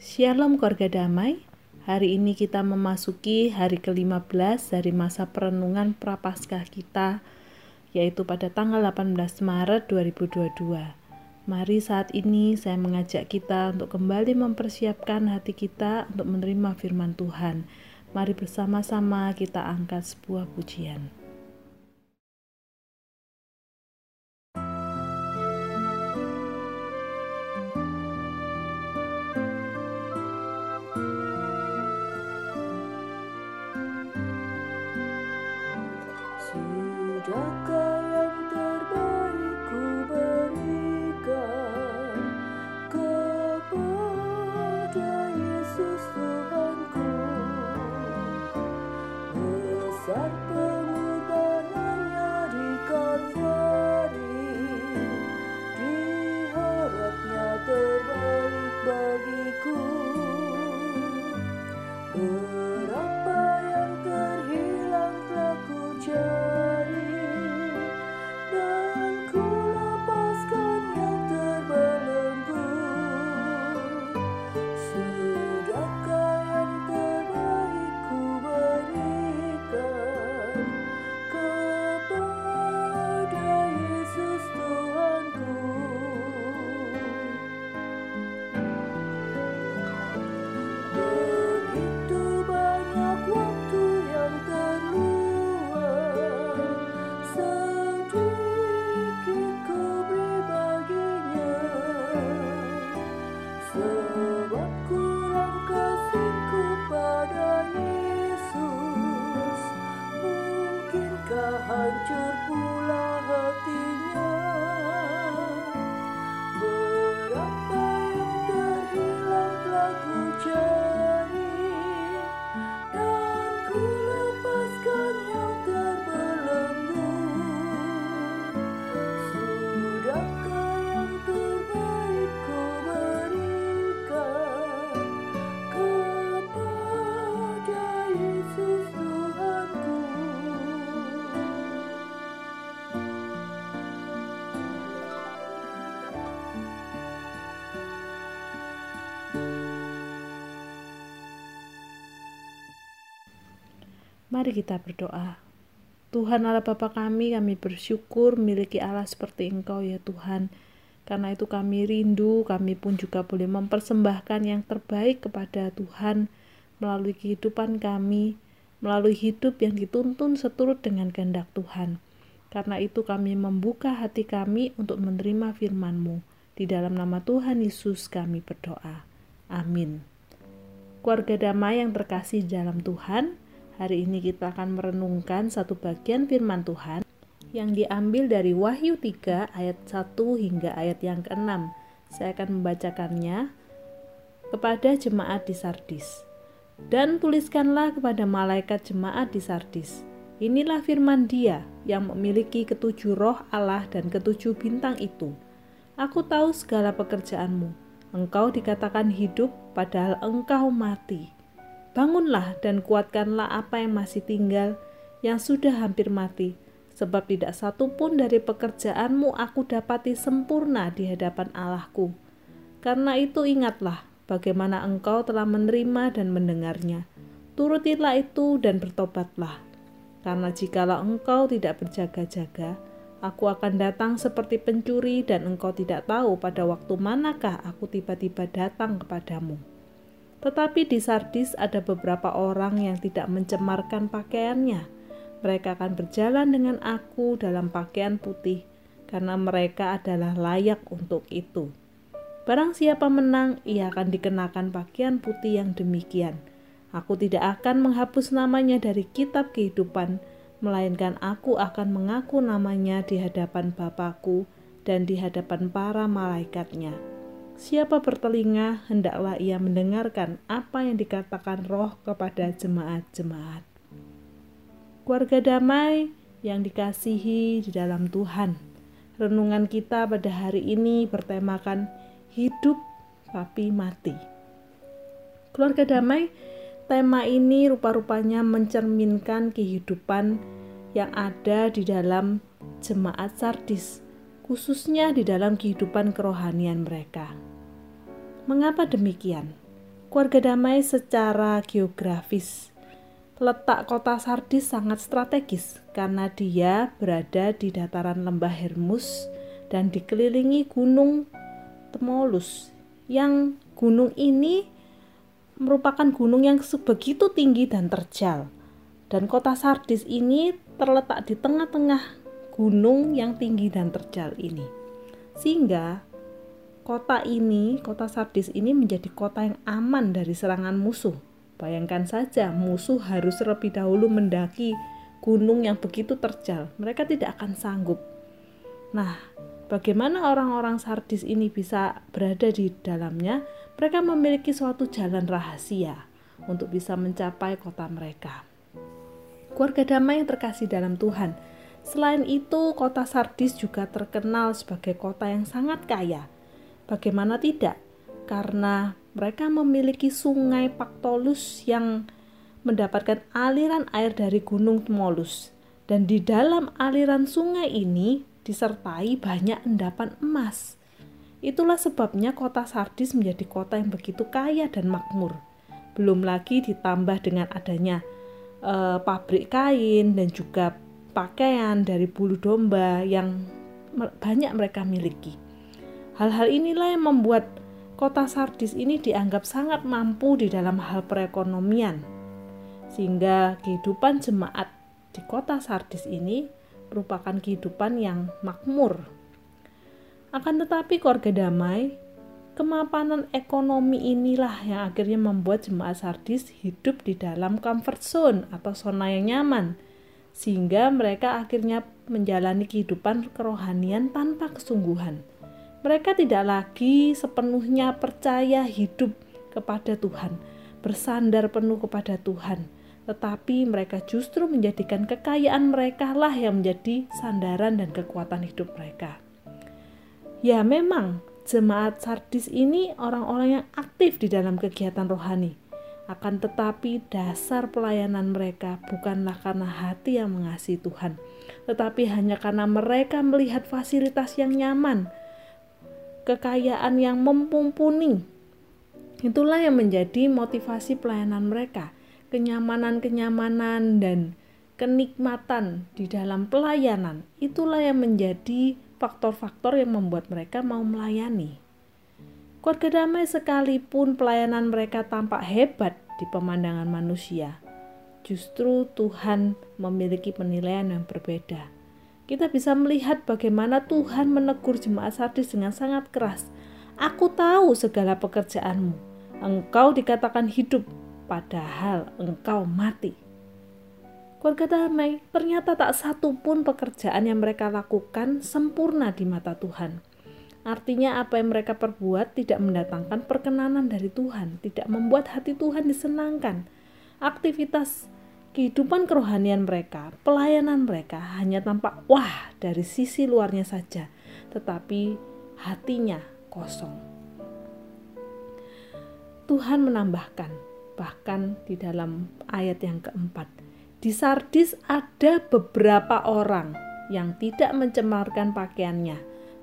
Shalom keluarga damai. Hari ini kita memasuki hari ke-15 dari masa perenungan Prapaskah kita yaitu pada tanggal 18 Maret 2022. Mari saat ini saya mengajak kita untuk kembali mempersiapkan hati kita untuk menerima firman Tuhan. Mari bersama-sama kita angkat sebuah pujian. Jack. Mari kita berdoa. Tuhan Allah Bapa kami, kami bersyukur memiliki Allah seperti Engkau ya Tuhan. Karena itu kami rindu, kami pun juga boleh mempersembahkan yang terbaik kepada Tuhan melalui kehidupan kami, melalui hidup yang dituntun seturut dengan kehendak Tuhan. Karena itu kami membuka hati kami untuk menerima firman-Mu. Di dalam nama Tuhan Yesus kami berdoa. Amin. Keluarga damai yang terkasih dalam Tuhan, Hari ini kita akan merenungkan satu bagian firman Tuhan yang diambil dari Wahyu 3 ayat 1 hingga ayat yang ke-6. Saya akan membacakannya kepada jemaat di Sardis. Dan tuliskanlah kepada malaikat jemaat di Sardis. Inilah firman dia yang memiliki ketujuh roh Allah dan ketujuh bintang itu. Aku tahu segala pekerjaanmu. Engkau dikatakan hidup, padahal engkau mati Bangunlah dan kuatkanlah apa yang masih tinggal, yang sudah hampir mati, sebab tidak satu pun dari pekerjaanmu aku dapati sempurna di hadapan Allahku. Karena itu ingatlah bagaimana engkau telah menerima dan mendengarnya. Turutilah itu dan bertobatlah. Karena jikalau engkau tidak berjaga-jaga, aku akan datang seperti pencuri dan engkau tidak tahu pada waktu manakah aku tiba-tiba datang kepadamu. Tetapi di Sardis ada beberapa orang yang tidak mencemarkan pakaiannya. Mereka akan berjalan dengan aku dalam pakaian putih, karena mereka adalah layak untuk itu. Barang siapa menang, ia akan dikenakan pakaian putih yang demikian. Aku tidak akan menghapus namanya dari kitab kehidupan, melainkan aku akan mengaku namanya di hadapan Bapakku dan di hadapan para malaikatnya. Siapa bertelinga, hendaklah ia mendengarkan apa yang dikatakan roh kepada jemaat-jemaat. Keluarga damai yang dikasihi di dalam Tuhan. Renungan kita pada hari ini bertemakan hidup tapi mati. Keluarga damai, tema ini rupa-rupanya mencerminkan kehidupan yang ada di dalam jemaat Sardis, khususnya di dalam kehidupan kerohanian mereka. Mengapa demikian? Keluarga damai secara geografis. Letak kota Sardis sangat strategis karena dia berada di dataran lembah Hermus dan dikelilingi gunung Temolus yang gunung ini merupakan gunung yang sebegitu tinggi dan terjal. Dan kota Sardis ini terletak di tengah-tengah gunung yang tinggi dan terjal ini. Sehingga Kota ini, kota Sardis ini menjadi kota yang aman dari serangan musuh. Bayangkan saja, musuh harus terlebih dahulu mendaki gunung yang begitu terjal. Mereka tidak akan sanggup. Nah, bagaimana orang-orang Sardis ini bisa berada di dalamnya? Mereka memiliki suatu jalan rahasia untuk bisa mencapai kota mereka. Keluarga damai yang terkasih dalam Tuhan. Selain itu, kota Sardis juga terkenal sebagai kota yang sangat kaya Bagaimana tidak? Karena mereka memiliki sungai Paktolus yang mendapatkan aliran air dari Gunung Tmolus. Dan di dalam aliran sungai ini disertai banyak endapan emas. Itulah sebabnya kota Sardis menjadi kota yang begitu kaya dan makmur. Belum lagi ditambah dengan adanya e, pabrik kain dan juga pakaian dari bulu domba yang banyak mereka miliki. Hal-hal inilah yang membuat kota Sardis ini dianggap sangat mampu di dalam hal perekonomian. Sehingga kehidupan jemaat di kota Sardis ini merupakan kehidupan yang makmur. Akan tetapi keluarga damai, kemapanan ekonomi inilah yang akhirnya membuat jemaat Sardis hidup di dalam comfort zone atau zona yang nyaman sehingga mereka akhirnya menjalani kehidupan kerohanian tanpa kesungguhan mereka tidak lagi sepenuhnya percaya hidup kepada Tuhan, bersandar penuh kepada Tuhan, tetapi mereka justru menjadikan kekayaan mereka lah yang menjadi sandaran dan kekuatan hidup mereka. Ya, memang jemaat Sardis ini orang-orang yang aktif di dalam kegiatan rohani. Akan tetapi dasar pelayanan mereka bukanlah karena hati yang mengasihi Tuhan, tetapi hanya karena mereka melihat fasilitas yang nyaman, kekayaan yang mumpuni. Itulah yang menjadi motivasi pelayanan mereka, kenyamanan-kenyamanan dan kenikmatan di dalam pelayanan. Itulah yang menjadi faktor-faktor yang membuat mereka mau melayani. Keluarga damai sekalipun pelayanan mereka tampak hebat di pemandangan manusia, justru Tuhan memiliki penilaian yang berbeda kita bisa melihat bagaimana Tuhan menegur jemaat Sardis dengan sangat keras. Aku tahu segala pekerjaanmu. Engkau dikatakan hidup, padahal engkau mati. Keluarga damai, ternyata tak satu pun pekerjaan yang mereka lakukan sempurna di mata Tuhan. Artinya apa yang mereka perbuat tidak mendatangkan perkenanan dari Tuhan, tidak membuat hati Tuhan disenangkan. Aktivitas kehidupan kerohanian mereka, pelayanan mereka hanya tampak wah dari sisi luarnya saja, tetapi hatinya kosong. Tuhan menambahkan, bahkan di dalam ayat yang keempat, di Sardis ada beberapa orang yang tidak mencemarkan pakaiannya.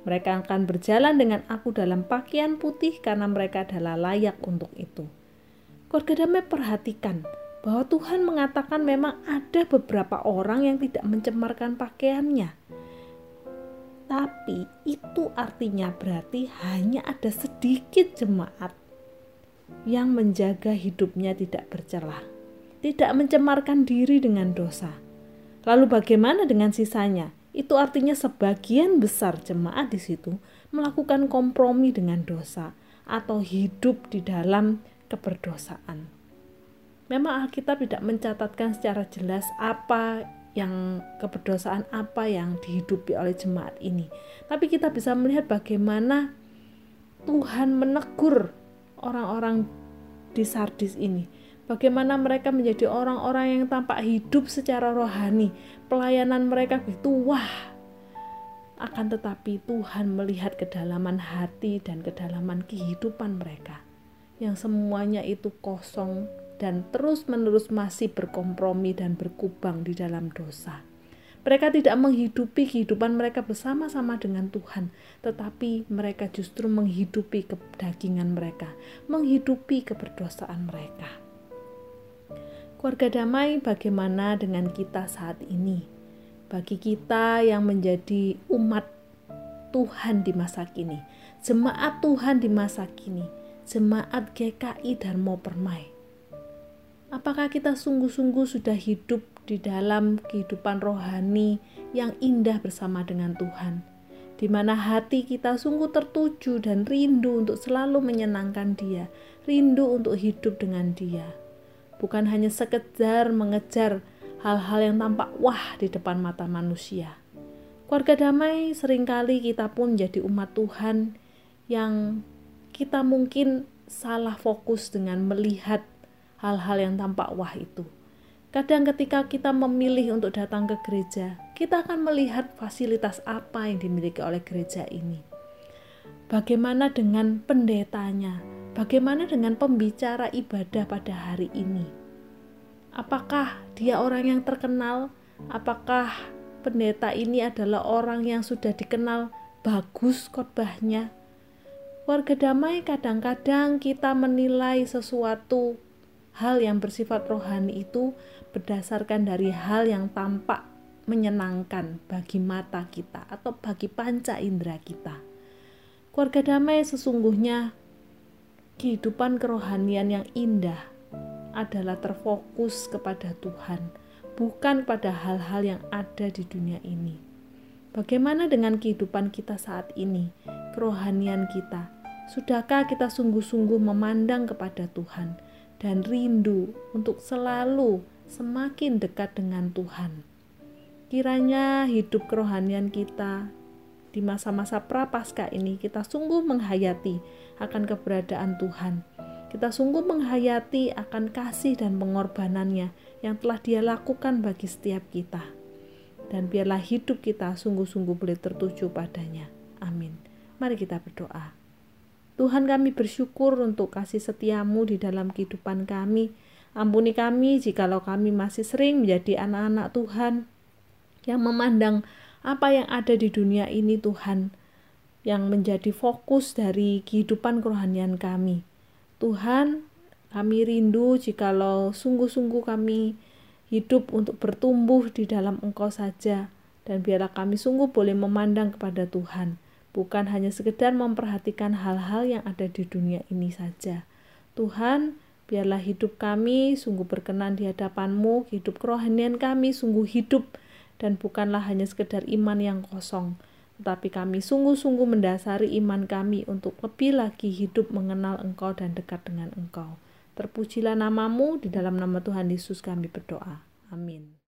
Mereka akan berjalan dengan aku dalam pakaian putih karena mereka adalah layak untuk itu. Keluarga damai perhatikan bahwa Tuhan mengatakan memang ada beberapa orang yang tidak mencemarkan pakaiannya. Tapi itu artinya berarti hanya ada sedikit jemaat yang menjaga hidupnya tidak bercelah, tidak mencemarkan diri dengan dosa. Lalu bagaimana dengan sisanya? Itu artinya sebagian besar jemaat di situ melakukan kompromi dengan dosa atau hidup di dalam keberdosaan. Memang Alkitab tidak mencatatkan secara jelas apa yang keberdosaan apa yang dihidupi oleh jemaat ini. Tapi kita bisa melihat bagaimana Tuhan menegur orang-orang di Sardis ini. Bagaimana mereka menjadi orang-orang yang tampak hidup secara rohani. Pelayanan mereka begitu wah. Akan tetapi Tuhan melihat kedalaman hati dan kedalaman kehidupan mereka. Yang semuanya itu kosong dan terus-menerus masih berkompromi dan berkubang di dalam dosa. Mereka tidak menghidupi kehidupan mereka bersama-sama dengan Tuhan, tetapi mereka justru menghidupi kedagingan mereka, menghidupi keberdosaan mereka. Keluarga damai, bagaimana dengan kita saat ini? Bagi kita yang menjadi umat Tuhan di masa kini, jemaat Tuhan di masa kini, jemaat GKI Darmo Permai. Apakah kita sungguh-sungguh sudah hidup di dalam kehidupan rohani yang indah bersama dengan Tuhan, di mana hati kita sungguh tertuju dan rindu untuk selalu menyenangkan Dia, rindu untuk hidup dengan Dia, bukan hanya sekedar mengejar hal-hal yang tampak wah di depan mata manusia. Keluarga damai sering kali kita pun jadi umat Tuhan yang kita mungkin salah fokus dengan melihat hal-hal yang tampak wah itu Kadang ketika kita memilih untuk datang ke gereja, kita akan melihat fasilitas apa yang dimiliki oleh gereja ini. Bagaimana dengan pendetanya? Bagaimana dengan pembicara ibadah pada hari ini? Apakah dia orang yang terkenal? Apakah pendeta ini adalah orang yang sudah dikenal bagus khotbahnya? Warga damai kadang-kadang kita menilai sesuatu hal yang bersifat rohani itu berdasarkan dari hal yang tampak menyenangkan bagi mata kita atau bagi panca indera kita. Keluarga damai sesungguhnya kehidupan kerohanian yang indah adalah terfokus kepada Tuhan, bukan pada hal-hal yang ada di dunia ini. Bagaimana dengan kehidupan kita saat ini, kerohanian kita? Sudahkah kita sungguh-sungguh memandang kepada Tuhan? Dan rindu untuk selalu semakin dekat dengan Tuhan. Kiranya hidup kerohanian kita di masa-masa prapaskah ini kita sungguh menghayati akan keberadaan Tuhan. Kita sungguh menghayati akan kasih dan pengorbanannya yang telah dia lakukan bagi setiap kita. Dan biarlah hidup kita sungguh-sungguh boleh tertuju padanya. Amin. Mari kita berdoa. Tuhan kami bersyukur untuk kasih setiamu di dalam kehidupan kami. Ampuni kami jikalau kami masih sering menjadi anak-anak Tuhan yang memandang apa yang ada di dunia ini Tuhan yang menjadi fokus dari kehidupan kerohanian kami. Tuhan, kami rindu jikalau sungguh-sungguh kami hidup untuk bertumbuh di dalam Engkau saja dan biarlah kami sungguh boleh memandang kepada Tuhan bukan hanya sekedar memperhatikan hal-hal yang ada di dunia ini saja. Tuhan, biarlah hidup kami sungguh berkenan di hadapan-Mu, hidup kerohanian kami sungguh hidup dan bukanlah hanya sekedar iman yang kosong, tetapi kami sungguh-sungguh mendasari iman kami untuk lebih lagi hidup mengenal Engkau dan dekat dengan Engkau. Terpujilah namamu, di dalam nama Tuhan Yesus kami berdoa. Amin.